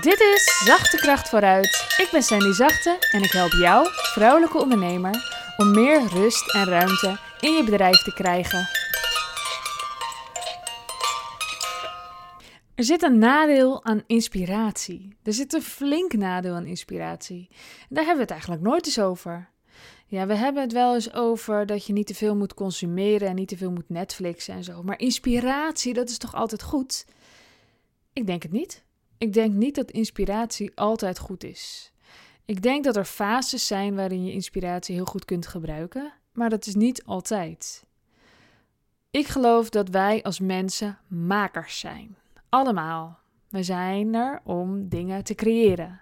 Dit is Zachte Kracht vooruit. Ik ben Sandy Zachte en ik help jou, vrouwelijke ondernemer, om meer rust en ruimte in je bedrijf te krijgen. Er zit een nadeel aan inspiratie. Er zit een flink nadeel aan inspiratie. daar hebben we het eigenlijk nooit eens over. Ja, we hebben het wel eens over dat je niet te veel moet consumeren en niet te veel moet Netflixen en zo. Maar inspiratie, dat is toch altijd goed? Ik denk het niet. Ik denk niet dat inspiratie altijd goed is. Ik denk dat er fases zijn waarin je inspiratie heel goed kunt gebruiken, maar dat is niet altijd. Ik geloof dat wij als mensen makers zijn. Allemaal. We zijn er om dingen te creëren.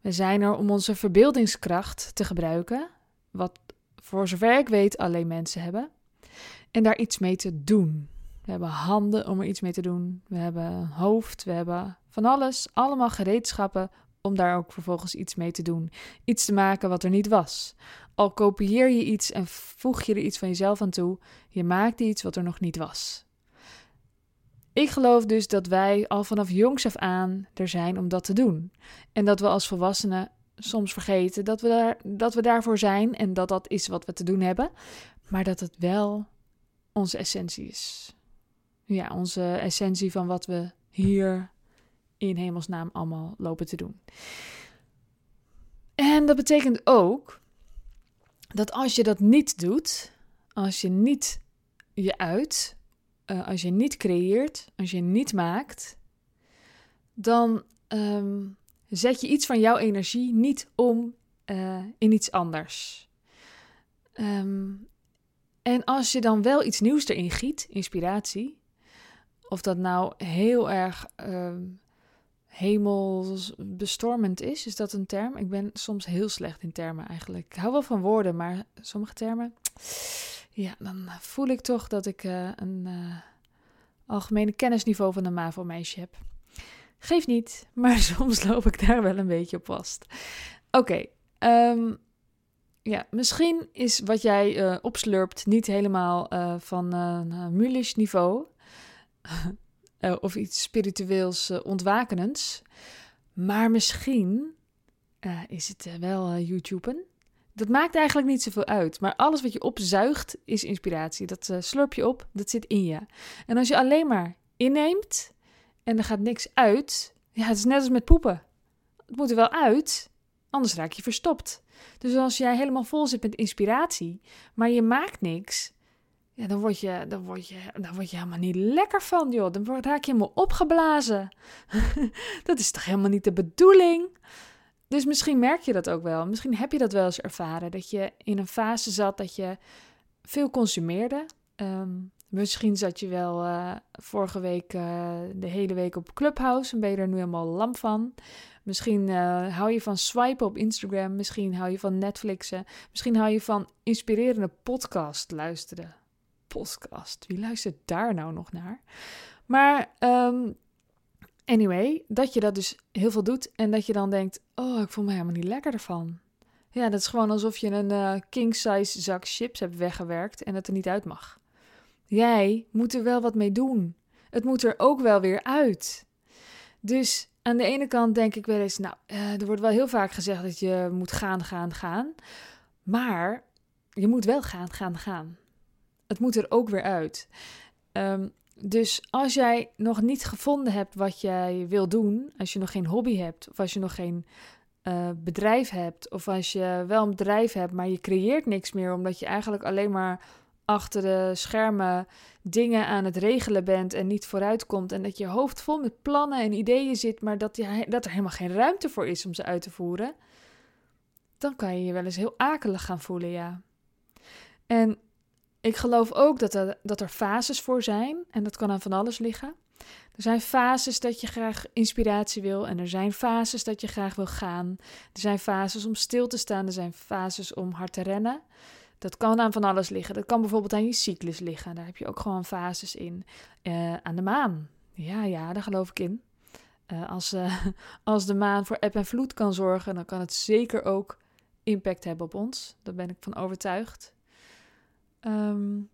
We zijn er om onze verbeeldingskracht te gebruiken, wat voor zover ik weet alleen mensen hebben, en daar iets mee te doen. We hebben handen om er iets mee te doen. We hebben een hoofd. We hebben van alles. Allemaal gereedschappen om daar ook vervolgens iets mee te doen. Iets te maken wat er niet was. Al kopieer je iets en voeg je er iets van jezelf aan toe, je maakt iets wat er nog niet was. Ik geloof dus dat wij al vanaf jongs af aan er zijn om dat te doen. En dat we als volwassenen soms vergeten dat we, daar, dat we daarvoor zijn en dat dat is wat we te doen hebben, maar dat het wel onze essentie is ja, onze essentie van wat we hier in hemelsnaam allemaal lopen te doen. En dat betekent ook dat als je dat niet doet, als je niet je uit, uh, als je niet creëert, als je niet maakt, dan um, zet je iets van jouw energie niet om uh, in iets anders. Um, en als je dan wel iets nieuws erin giet, inspiratie, of dat nou heel erg uh, hemelsbestormend is, is dat een term? Ik ben soms heel slecht in termen eigenlijk. Ik hou wel van woorden, maar sommige termen, ja, dan voel ik toch dat ik uh, een uh, algemene kennisniveau van een MAVO-meisje heb. Geef niet, maar soms loop ik daar wel een beetje op vast. Oké, ehm, ja, misschien is wat jij uh, opslurpt niet helemaal van Mulisch niveau. Eh, of iets spiritueels uh, ontwakenends. Maar misschien uh, is het wel YouTuben. Dat maakt eigenlijk niet zoveel uit. Maar alles wat je opzuigt is inspiratie. Dat slurp je op, dat zit in je. En als je alleen maar inneemt en er gaat niks uit. Ja, het is net als met poepen. Het moet er wel uit, anders raak je verstopt. Dus als jij helemaal vol zit met inspiratie, maar je maakt niks, ja, dan word, je, dan, word je, dan word je helemaal niet lekker van, joh. Dan raak je helemaal opgeblazen. dat is toch helemaal niet de bedoeling? Dus misschien merk je dat ook wel. Misschien heb je dat wel eens ervaren. Dat je in een fase zat dat je veel consumeerde. Ehm, misschien zat je wel uh, vorige week uh, de hele week op Clubhouse en ben je er nu helemaal lam van. Misschien uh, hou je van swipen op Instagram. Misschien hou je van Netflixen. Misschien hou je van inspirerende podcast luisteren podcast. Wie luistert daar nou nog naar? Maar um, anyway, dat je dat dus heel veel doet en dat je dan denkt: oh, ik voel me helemaal niet lekker ervan. Ja, dat is gewoon alsof je een uh, king-size zak chips hebt weggewerkt en het er niet uit mag. Jij moet er wel wat mee doen. Het moet er ook wel weer uit. Dus aan de ene kant denk ik wel eens, nou, uh, er wordt wel heel vaak gezegd dat je moet gaan, gaan, gaan. Maar je moet wel gaan, gaan, gaan het moet er ook weer uit. Um, dus als jij nog niet gevonden hebt wat jij wil doen, als je nog geen hobby hebt, of als je nog geen uh, bedrijf hebt, of als je wel een bedrijf hebt, maar je creëert niks meer, omdat je eigenlijk alleen maar achter de schermen dingen aan het regelen bent en niet vooruit komt. En dat je hoofd vol met plannen en ideeën zit, maar dat, je, dat er helemaal geen ruimte voor is om ze uit te voeren. Dan kan je je wel eens heel akelig gaan voelen, ja. En ik geloof ook dat er, dat er fases voor zijn. En dat kan aan van alles liggen. Er zijn fases dat je graag inspiratie wil. En er zijn fases dat je graag wil gaan. Er zijn fases om stil te staan. Er zijn fases om hard te rennen. Dat kan aan van alles liggen. Dat kan bijvoorbeeld aan je cyclus liggen. Daar heb je ook gewoon fases in. Uh, aan de maan. Ja, ja, daar geloof ik in. Uh, als, uh, als de maan voor eb en vloed kan zorgen, dan kan het zeker ook impact hebben op ons. Daar ben ik van overtuigd. Um,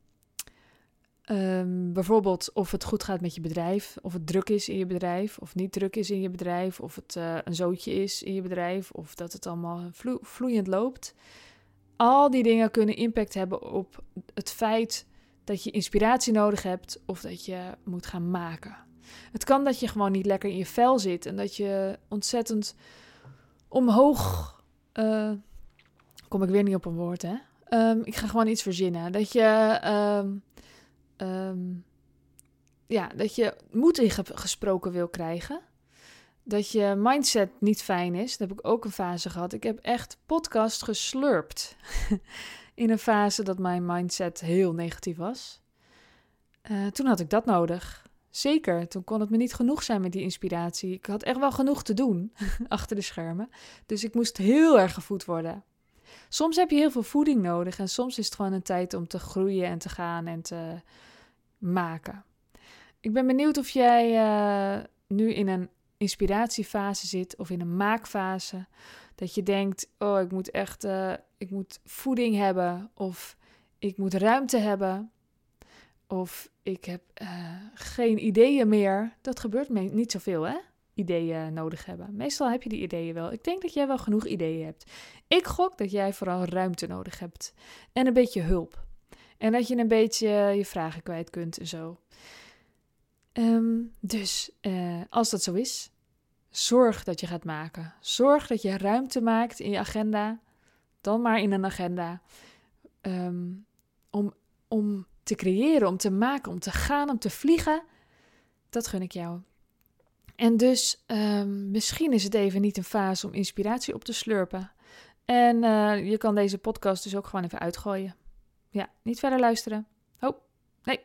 Ehm, bijvoorbeeld of het goed gaat met je bedrijf, of het druk is in je bedrijf, of niet druk is in je bedrijf, of het uh, een zootje is in je bedrijf, of dat het allemaal vloeiend loopt. Al die dingen kunnen impact hebben op het feit dat je inspiratie nodig hebt of dat je moet gaan maken. Het kan dat je gewoon niet lekker in je vel zit en dat je ontzettend omhoog. Uh, kom ik weer niet op een woord, hè? Um, ik ga gewoon iets verzinnen. Dat je. Um, um, ja, dat je moed ingesproken wil krijgen. Dat je mindset niet fijn is. Dat heb ik ook een fase gehad. Ik heb echt podcast geslurpt. in een fase dat mijn mindset heel negatief was. Uh, toen had ik dat nodig. Zeker, toen kon het me niet genoeg zijn met die inspiratie. Ik had echt wel genoeg te doen achter de schermen. Dus ik moest heel erg gevoed worden. Soms heb je heel veel voeding nodig en soms is het gewoon een tijd om te groeien en te gaan en te maken. Ik ben benieuwd of jij uh, nu in een inspiratiefase zit of in een maakfase. Dat je denkt, oh, ik moet echt, uh, ik moet voeding hebben of ik moet ruimte hebben. Of ik heb uh, geen ideeën meer. Dat gebeurt me niet zoveel, hè? Ideeën nodig hebben. Meestal heb je die ideeën wel. Ik denk dat jij wel genoeg ideeën hebt. Ik gok dat jij vooral ruimte nodig hebt. En een beetje hulp. En dat je een beetje je vragen kwijt kunt en zo. Um, dus uh, als dat zo is, zorg dat je gaat maken. Zorg dat je ruimte maakt in je agenda. Dan maar in een agenda. Um, om, om te creëren, om te maken, om te gaan, om te vliegen. Dat gun ik jou. En dus um, misschien is het even niet een fase om inspiratie op te slurpen. En uh, je kan deze podcast dus ook gewoon even uitgooien. Ja, niet verder luisteren. Oh, nee,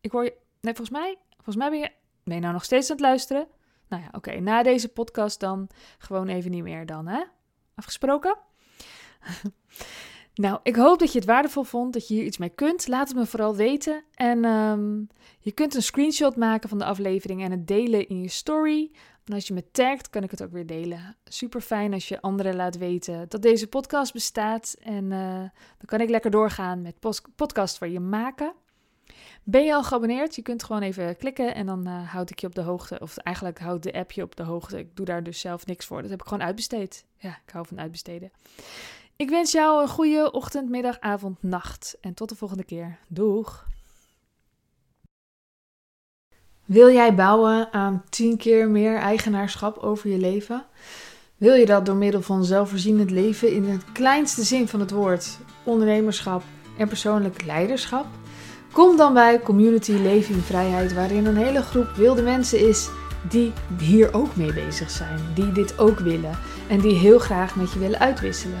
ik hoor je. Nee, volgens mij, volgens mij ben je. Ben je nou nog steeds aan het luisteren? Nou ja, oké. Na deze podcast dan gewoon even niet meer dan, hè? Afgesproken? Nou, ik hoop dat je het waardevol vond, dat je hier iets mee kunt. Laat het me vooral weten. En um, je kunt een screenshot maken van de aflevering en het delen in je story. En als je me tagt, kan ik het ook weer delen. Super fijn als je anderen laat weten dat deze podcast bestaat. En uh, dan kan ik lekker doorgaan met podcast voor je maken. Ben je al geabonneerd? Je kunt gewoon even klikken en dan uh, houd ik je op de hoogte. Of eigenlijk houdt de app je op de hoogte. Ik doe daar dus zelf niks voor. Dat heb ik gewoon uitbesteed. Ja, ik hou van uitbesteden. Ik wens jou een goede ochtend, middag, avond, nacht. En tot de volgende keer. Doeg! Wil jij bouwen aan 10 keer meer eigenaarschap over je leven? Wil je dat door middel van zelfvoorzienend leven in het kleinste zin van het woord, ondernemerschap en persoonlijk leiderschap? Kom dan bij Community Leven in Vrijheid, waarin een hele groep wilde mensen is die hier ook mee bezig zijn, die dit ook willen en die heel graag met je willen uitwisselen